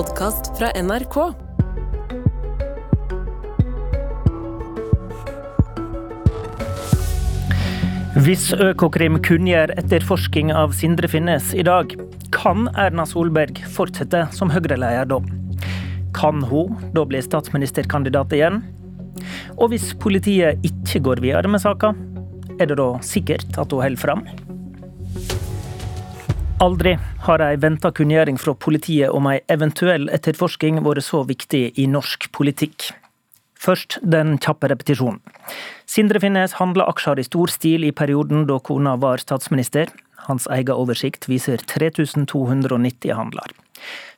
podkast fra NRK. Hvis Økokrim kunngjør etterforsking av Sindre Finnes i dag, kan Erna Solberg fortsette som Høyre-leder da? Kan hun da bli statsministerkandidat igjen? Og hvis politiet ikke går videre med saka, er det da sikkert at hun holder fram? Aldri har ei venta kunngjøring fra politiet om ei eventuell etterforsking vært så viktig i norsk politikk. Først den kjappe repetisjonen. Sindre Finnes handla aksjer i stor stil i perioden da kona var statsminister. Hans egen oversikt viser 3290 handler.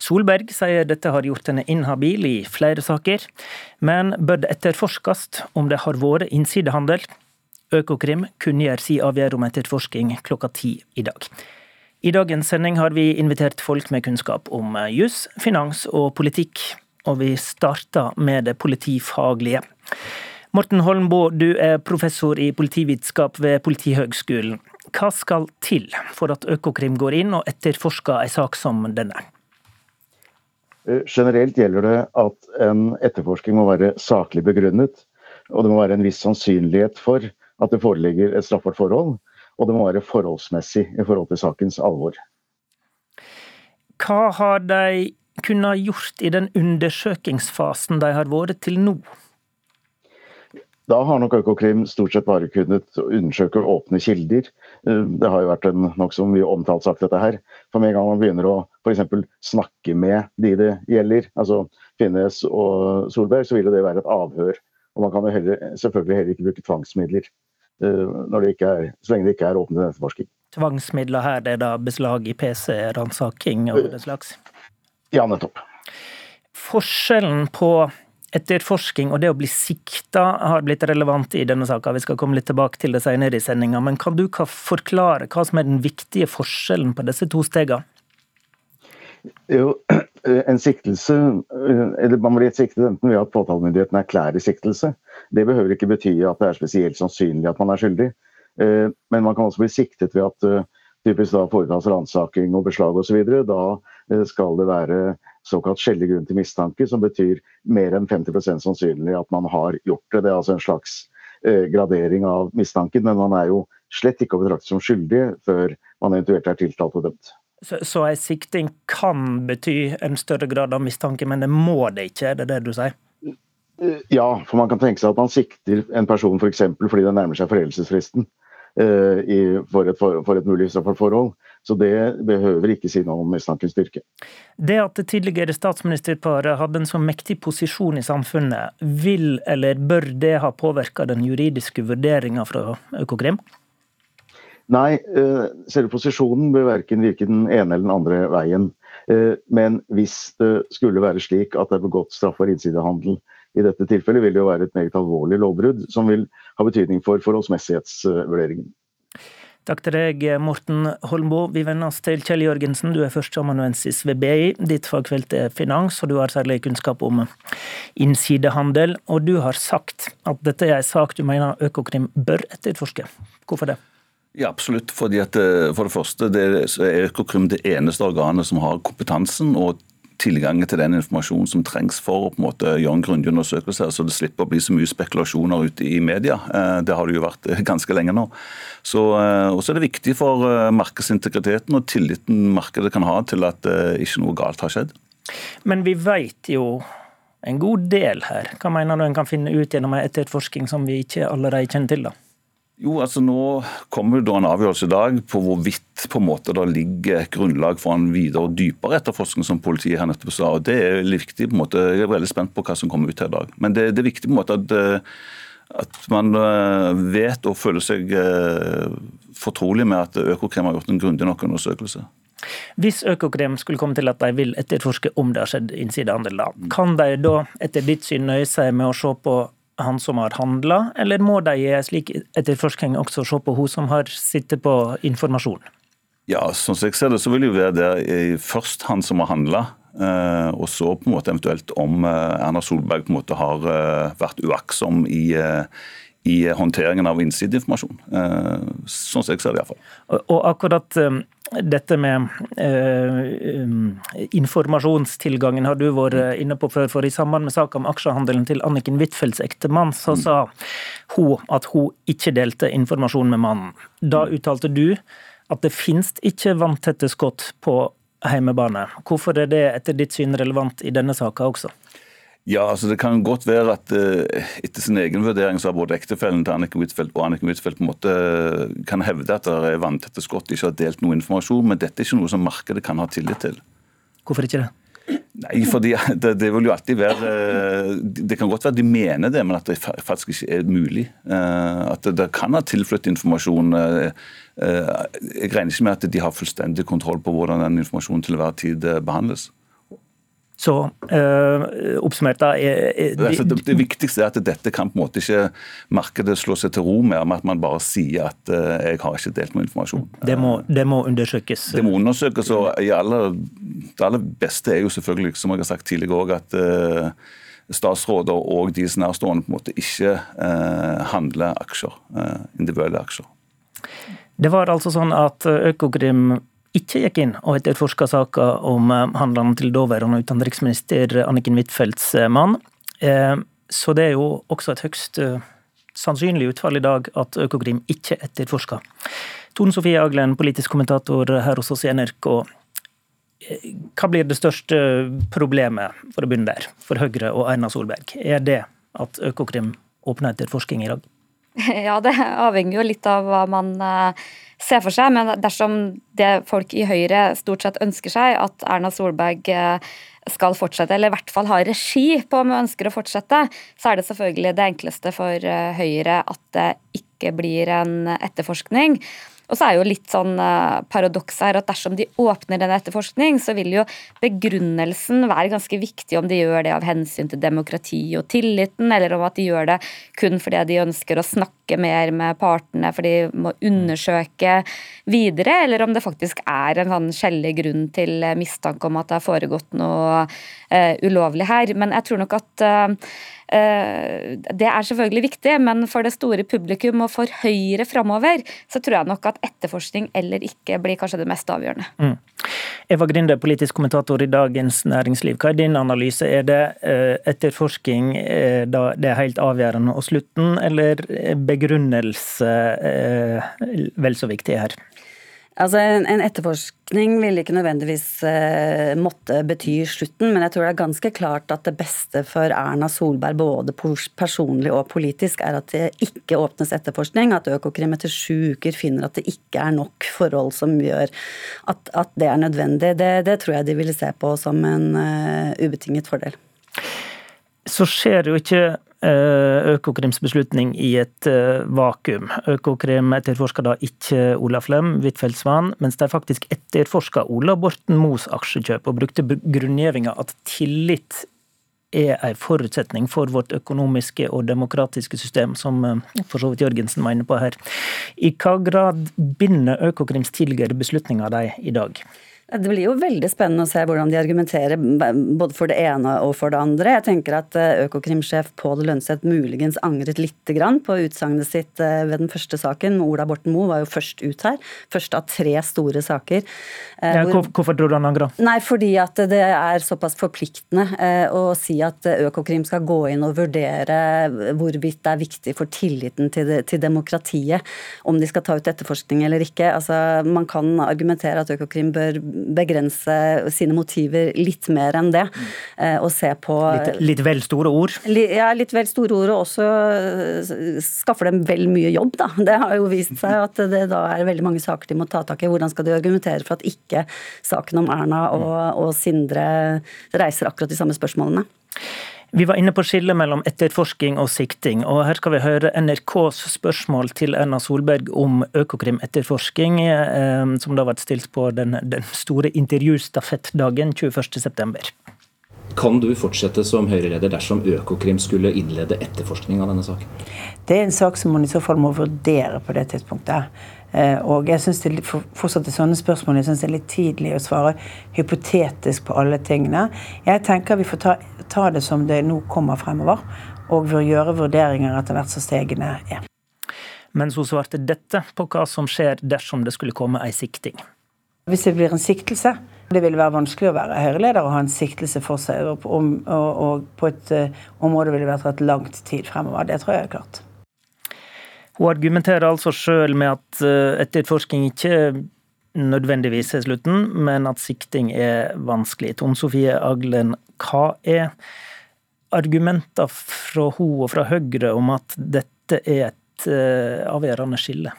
Solberg sier dette har gjort henne inhabil i flere saker, men bør det etterforskes om det har vært innsidehandel? Økokrim kunngjør si avgjørelse om etterforsking klokka ti i dag. I dagens sending har vi invitert folk med kunnskap om juss, finans og politikk, og vi starter med det politifaglige. Morten Holmboe, du er professor i politivitenskap ved Politihøgskolen. Hva skal til for at Økokrim går inn og etterforsker en sak som denne? Generelt gjelder det at en etterforsking må være saklig begrunnet, og det må være en viss sannsynlighet for at det foreligger et straffbart forhold og det må være forholdsmessig i forhold til sakens alvor. Hva har de kunnet gjort i den undersøkingsfasen de har vært til nå? Da har nok Økokrim stort sett bare kunnet undersøke åpne kilder. Det har jo vært en nokså mye omtalt sak, dette her. For med en gang man begynner å f.eks. snakke med de det gjelder, altså Finnes og Solberg, så vil det være et avhør. Og man kan jo heller, selvfølgelig heller ikke bruke tvangsmidler. Det er, så lenge det ikke er åpnet etterforsking. Tvangsmidler her, det er da beslag i PC, ransaking og det slags? Ja, nettopp. Forskjellen på etterforsking og det å bli sikta har blitt relevant i denne saka. Vi skal komme litt tilbake til det senere i sendinga. Men kan du forklare hva som er den viktige forskjellen på disse to stegene? Jo, en siktelse, eller Man blir siktet enten ved at påtalemyndigheten erklærer siktelse. Det behøver ikke bety at det er spesielt sannsynlig at man er skyldig. Eh, men man kan også bli siktet ved at eh, typisk da foretas ransaking og beslag osv. Da eh, skal det være såkalt skjellig grunn til mistanke, som betyr mer enn 50% sannsynlig at man har gjort det. Det er altså en slags gradering av mistanken, men man er jo slett ikke å betrakte som skyldig før man eventuelt er tiltalt og dømt. Så, så ei sikting kan bety en større grad av mistanke, men det må det ikke, er det det du sier? Ja, for man kan tenke seg at man sikter en person f.eks. For fordi det nærmer seg foreldelsesfristen uh, for, et, for, for, et, mulig forhold. Så det behøver ikke si noe om mistankens styrke. Det at det tidligere statsministerparet hadde en så mektig posisjon i samfunnet, vil eller bør det ha påvirka den juridiske vurderinga fra Økokrim? Nei, uh, selve posisjonen bør verken virke den ene eller den andre veien. Men hvis det skulle være slik at det er begått straffbar innsidehandel i dette tilfellet vil det jo være et meget alvorlig lovbrudd, som vil ha betydning for forholdsmessighetsvurderingen. Takk til deg, Morten Holmboe. Vi vender oss til Kjell Jørgensen. Du er førsteamanuensis ved BI. Ditt fagfelt er finans, og du har særlig kunnskap om innsidehandel. Og du har sagt at dette er en sak du mener Økokrim bør etterforske. Hvorfor det? Ja, absolutt. Fordi at eh, For det første det er Økokrim det eneste organet som har kompetansen og tilgangen til den informasjonen som trengs for å på en måte gjøre en grundig undersøkelse, så det slipper å bli så mye spekulasjoner ute i media. Eh, det har det jo vært eh, ganske lenge nå. Så, også er det viktig for markedsintegriteten og tilliten markedet kan ha til at ikke noe galt har skjedd. Men vi vet jo en god del her. Hva mener du en kan finne ut gjennom etterforskning som vi ikke allerede kjenner til? da? Jo, altså Nå kommer det en avgjørelse i dag på hvorvidt på en måte det ligger grunnlag for en videre og dypere etterforskning, som politiet her nettopp sa. og Det er viktig. på en måte, Jeg er veldig spent på hva som kommer ut her i dag. Men det, det er viktig på en måte at, eh, at man eh, vet og føler seg eh, fortrolig med at Økokrim har gjort en grundig nok undersøkelse. Hvis Økokrim skulle komme til at de vil etterforske om det har skjedd innsidehandel, kan de da etter ditt syn nøye seg med å se på han som har handla, eller må de slik etterforskning også se på hun som har sittet på informasjon? Ja, sånn som jeg ser det, så vil jo være det først han som har handla, eh, og så på en måte eventuelt om eh, Erna Solberg på en måte har eh, vært uaktsom i, i håndteringen av innsideinformasjon. Sånn som jeg ser det iallfall. Og akkurat dette med eh, informasjonstilgangen har du vært inne på før. For i samband med saka om aksjehandelen til Anniken Huitfeldts ektemann, så sa hun at hun ikke delte informasjon med mannen. Da uttalte du at det finnes ikke vanntette skott på heimebane. Hvorfor er det etter ditt syn relevant i denne saka også? Ja, altså Det kan godt være at uh, etter sin egen vurdering så har både ektefellen til Anniken Huitfeldt og Anniken Huitfeldt på en måte uh, kan hevde at det er vanntette skott, ikke har delt noe informasjon, men dette er ikke noe som markedet kan ha tillit til. Hvorfor ikke det? Nei, fordi det, det, vil jo alltid være uh, Det kan godt være de mener det, men at det faktisk ikke er mulig. At det, det kan ha tilflytt informasjon. Jeg regner ikke med at de har fullstendig kontroll på hvordan den informasjonen til hver tid behandles. Så øh, oppsummert da er, er, de, det, det, viktigste er at dette kan på en måte ikke markedet slå seg til ro med, med at man bare sier at uh, jeg har ikke delt noe informasjon. Det må, det må undersøkes? Det må undersøkes. og aller, Det aller beste er jo selvfølgelig, som jeg har sagt tidligere òg, at uh, statsråder og de som nærstående på en måte ikke handler aksjer, individuelle aksjer. Det var altså sånn at Økokrim ikke gikk inn og etterforska saka om eh, handlene til daværende utenriksminister Anniken Huitfeldts eh, mann. Eh, så det er jo også et høyst sannsynlig utfall i dag at Økokrim ikke etterforsker. Tone Sofie Aglen, politisk kommentator her hos oss i NRK. Hva blir det største problemet, for å begynne der, for Høyre og Erna Solberg? Er det at Økokrim åpner etterforsking i dag? Ja, det avhenger jo litt av hva man ser for seg, men dersom det folk i Høyre stort sett ønsker seg, at Erna Solberg eh, skal fortsette, eller i hvert fall ha regi på om hun ønsker å fortsette, så er det selvfølgelig det enkleste for eh, Høyre at det ikke blir en etterforskning. Og så er jo litt sånn uh, paradoks her at dersom de åpner den etterforskning, så vil jo begrunnelsen være ganske viktig om de gjør det av hensyn til demokrati og tilliten, eller om at de gjør det kun fordi de ønsker å snakke mer med partene, for de må undersøke videre, eller om det faktisk er en sånn skjellig grunn til mistanke om at det har foregått noe uh, ulovlig her. Men jeg tror nok at uh, Eh, det er selvfølgelig viktig, men for det store publikum og for Høyre framover, så tror jeg nok at etterforskning eller ikke blir kanskje det mest avgjørende. Mm. Eva Grinde, politisk kommentator i Dagens Næringsliv. Hva er din analyse? Er det eh, etterforsking eh, da det er helt avgjørende og slutten, eller begrunnelse vel så viktig her? Altså, en, etterforskning vil ikke nødvendigvis eh, måtte bety slutten, men jeg tror det er ganske klart at det beste for Erna Solberg, både personlig og politisk, er at det ikke åpnes etterforskning. At Økokrim etter sju uker finner at det ikke er nok forhold som gjør at, at det er nødvendig. Det, det, tror jeg de ville se på som en uh, ubetinget fordel. Så skjer jo ikke Økokrims beslutning i et eh, vakuum. Økokrim etterforsker da ikke Ola Flem, Huitfeldts Svan, mens de faktisk etterforsker Ola Borten Moes aksjekjøp, og brukte grunngjevinga at tillit er en forutsetning for vårt økonomiske og demokratiske system, som eh, for så vidt Jørgensen var inne på her. I hva grad binder Økokrims tidligere beslutninger deg i dag? Det blir jo veldig spennende å se hvordan de argumenterer både for det ene og for det andre. Jeg tenker at eh, Økokrim-sjef Pål Lønseth muligens angret litt på utsagnet sitt eh, ved den første saken. Ola Borten Moe var jo først ut her. Først av tre store saker. Ja, hvor, hvorfor tror du han angrer? Nei, fordi at det er såpass forpliktende å si at Økokrim skal gå inn og vurdere hvorvidt det er viktig for tilliten til, det, til demokratiet om de skal ta ut etterforskning eller ikke. Altså, man kan argumentere at Økokrim bør begrense sine motiver litt mer enn det. Eh, og se på Litt, litt vel store ord? Ja, litt vel store ord, og også eh, skaffer dem vel mye jobb, da. Det har jo vist seg at det da er veldig mange saker de må ta tak i. Hvordan skal de argumentere for at ikke saken om Erna og, og Sindre reiser akkurat de samme spørsmålene? Vi var inne på skillet mellom etterforsking og sikting, og her skal vi høre NRKs spørsmål til Erna Solberg om Økokrim-etterforsking, eh, som da ble stilt på den, den store intervjustafettdagen 21.9. Kan du fortsette som Høyre-leder dersom Økokrim skulle innlede etterforskning av denne saken? Det er en sak som man i så fall må vurdere på det tidspunktet. Eh, og jeg synes det fortsatt er sånne spørsmål jeg synes det er litt tidlig å svare hypotetisk på alle tingene. Jeg tenker vi får ta, ta det som det nå kommer fremover. og gjøre vurderinger etter hvert som stegene er. Mens hun svarte dette på hva som skjer dersom det skulle komme ei sikting. Hvis det blir en siktelse, det vil være vanskelig å være Høyre-leder og ha en siktelse for seg, og, og, og på et uh, område vil det være tatt langt tid fremover. Det tror jeg er klart. Hun argumenterer altså sjøl med at etterforskning etterforsking ikke nødvendigvis er slutten, men at sikting er vanskelig. Tone Sofie Aglen, hva er argumenter fra hun og fra Høyre om at dette er et uh, avgjørende skille?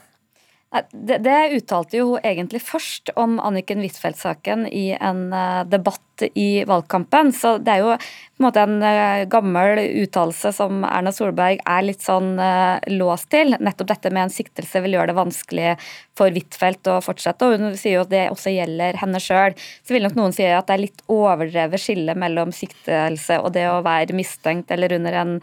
Det, det, uttalte jo hun egentlig først om Anniken Huitfeldt-saken i en uh, debatt i valgkampen. Så det er jo på en måte en uh, gammel uttalelse som Erna Solberg er litt sånn uh, låst til. Nettopp dette med en siktelse vil gjøre det vanskelig for Huitfeldt å fortsette. Og hun sier jo at det også gjelder henne sjøl. Så vil nok noen si at det er litt overdrevet skille mellom siktelse og det å være mistenkt eller under en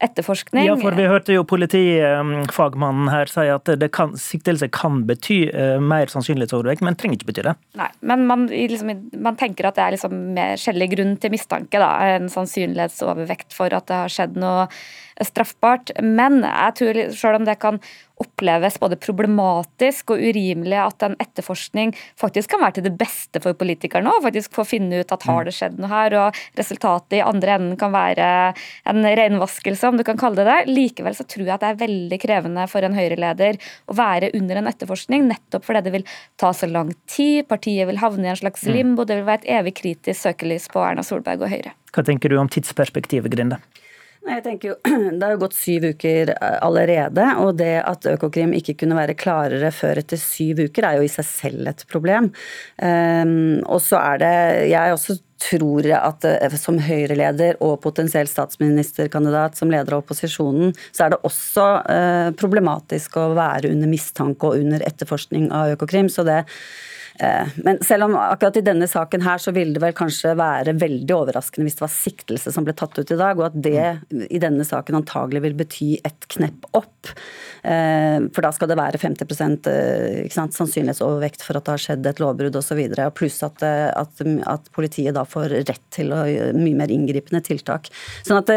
etterforskning. Ja, for vi hørte jo politifagmannen her si at kan, siktelse kan bety uh, mer sannsynlighetsovervekt, men trenger ikke bety det. Nei, men man, liksom, man tenker at det er liksom mer skjellig grunn til mistanke, da. En sannsynlighetsovervekt for at det har skjedd noe straffbart. Men jeg tror, selv om det kan oppleves både problematisk og urimelig at en etterforskning faktisk kan være til det beste for politikerne og faktisk få finne ut at har det skjedd noe her, og resultatet i andre enden kan være en renvaskelse, om du kan kalle det det. Likevel så tror jeg at det er veldig krevende for en Høyre-leder å være under en etterforskning, nettopp fordi det vil ta så lang tid, partiet vil havne i en slags mm. limbo, det vil være et evig kritisk søkelys på Erna Solberg og Høyre. Hva tenker du om tidsperspektivet, Grinde? Jeg tenker jo, Det har jo gått syv uker eh, allerede, og det at Økokrim ikke kunne være klarere før etter syv uker, er jo i seg selv et problem. Um, og så er det Jeg også tror at eh, som Høyre-leder og potensiell statsministerkandidat som leder av opposisjonen, så er det også uh, problematisk å være under mistanke og under etterforskning av Økokrim. så det Eh, men selv om akkurat i denne saken her så ville det vel kanskje være veldig overraskende hvis det var siktelse som ble tatt ut i dag, og at det i denne saken antagelig vil bety et knepp opp. Eh, for da skal det være 50 eh, sant, sannsynlighetsovervekt for at det har skjedd et lovbrudd osv. Pluss at, at, at, politiet da får rett til å mye mer inngripende tiltak. Sånn at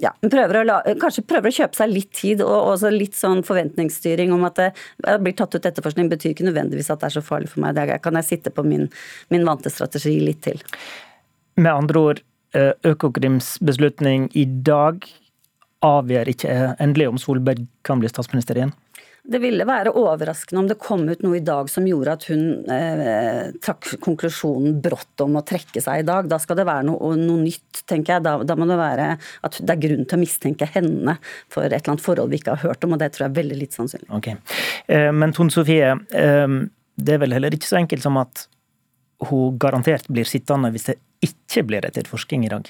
ja, prøver la, kanskje prøver å kjøpe seg litt tid og også litt sånn forventningsstyring om at det blir tatt ut etterforskning, betyr ikke nødvendigvis at det er så farlig for meg. Det er kan jeg sitte på min, min vante strategi litt til. Med andre ord, eh, Økokrims beslutning i dag avgjør ikke endelig om Solberg kan bli statsminister igjen? Det ville være overraskende om det kom ut noe i dag som gjorde at hun eh, trakk konklusjonen brått om å trekke seg i dag. Da skal det være noe, noe nytt, tenker jeg. Da, da, må det være at det er grunn til å mistenke henne for et eller annet forhold vi ikke har hørt om, og det tror jeg er veldig litt sannsynlig. Okay. Eh, men Tone Sofie, eh, det er vel heller ikke så enkelt som at hun garantert blir sittende hvis det ikke blir etterforsking i dag?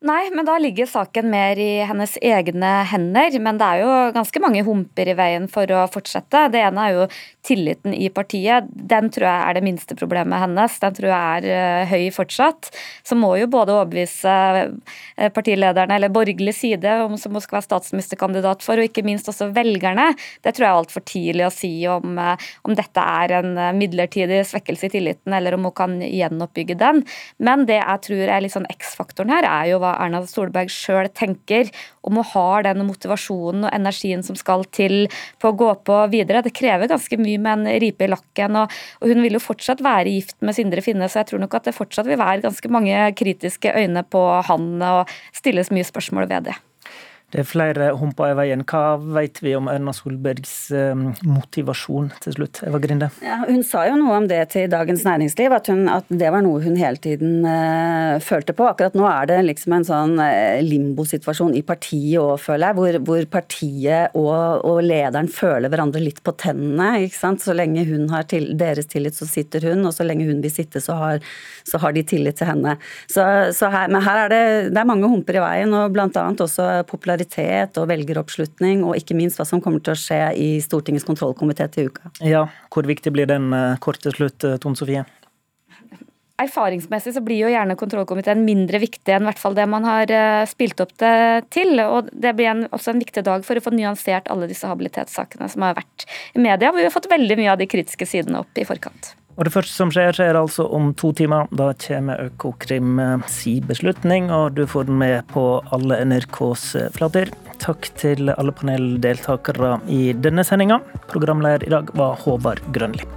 Nei, men da ligger saken mer i hennes egne hender. Men det er jo ganske mange humper i veien for å fortsette. Det ene er jo tilliten i partiet. Den tror jeg er det minste problemet hennes. Den tror jeg er uh, høy fortsatt. Så må jo både overbevise uh, partilederne eller borgerlig side om som hun skal være statsministerkandidat for, og ikke minst også velgerne. Det tror jeg er altfor tidlig å si om, uh, om dette er en midlertidig svekkelse i tilliten, eller om hun kan gjenoppbygge den. Men det jeg tror er litt sånn X-faktoren her, er jo hva Erna Solberg sjøl tenker om hun har den motivasjonen og energien som skal til på å gå på videre. Det krever ganske mye med en ripe i lakken, og, og hun vil jo fortsatt være gift med Sindre Finne, så jeg tror nok at det fortsatt vil være ganske mange kritiske øyne på han og stilles mye spørsmål ved det. Det er flere humper i veien. Hva vet vi om Erna Solbergs ehm, motivasjon til slutt? Eva Grinde? Ja, hun sa jo noe om det til Dagens Næringsliv, at, hun, at det var noe hun hele tiden uh, følte på. Akkurat nå er det liksom en sånn uh, limbosituasjon i partiet òg, føler jeg, hvor, hvor partiet og, og, lederen føler hverandre litt på tennene. ikke sant? Så lenge hun har til, deres tillit, så sitter hun, og så lenge hun vil sitte, så har, så har de tillit til henne. Så, så her, men her er det, det er mange humper i veien, og blant annet også popularitet popularitet og velgeroppslutning, og ikke minst hva som kommer til å skje i Stortingets kontrollkomité til uka. Ja, Hvor viktig blir den eh, kort til slutt, eh, Tone Sofie? Erfaringsmessig så blir jo gjerne kontrollkomiteen mindre viktig enn hvert fall det man har eh, spilt opp det til. og Det blir en, også en viktig dag for å få nyansert alle disse habilitetssakene som har vært i media. hvor Vi har fått veldig mye av de kritiske sidene opp i forkant. Og Det første som skjer, skjer altså om to timer. Da kommer Økokrim si beslutning, og du får den med på alle NRKs flater. Takk til alle paneldeltakere i denne sendinga. Programleder i dag var Håvard Grønli.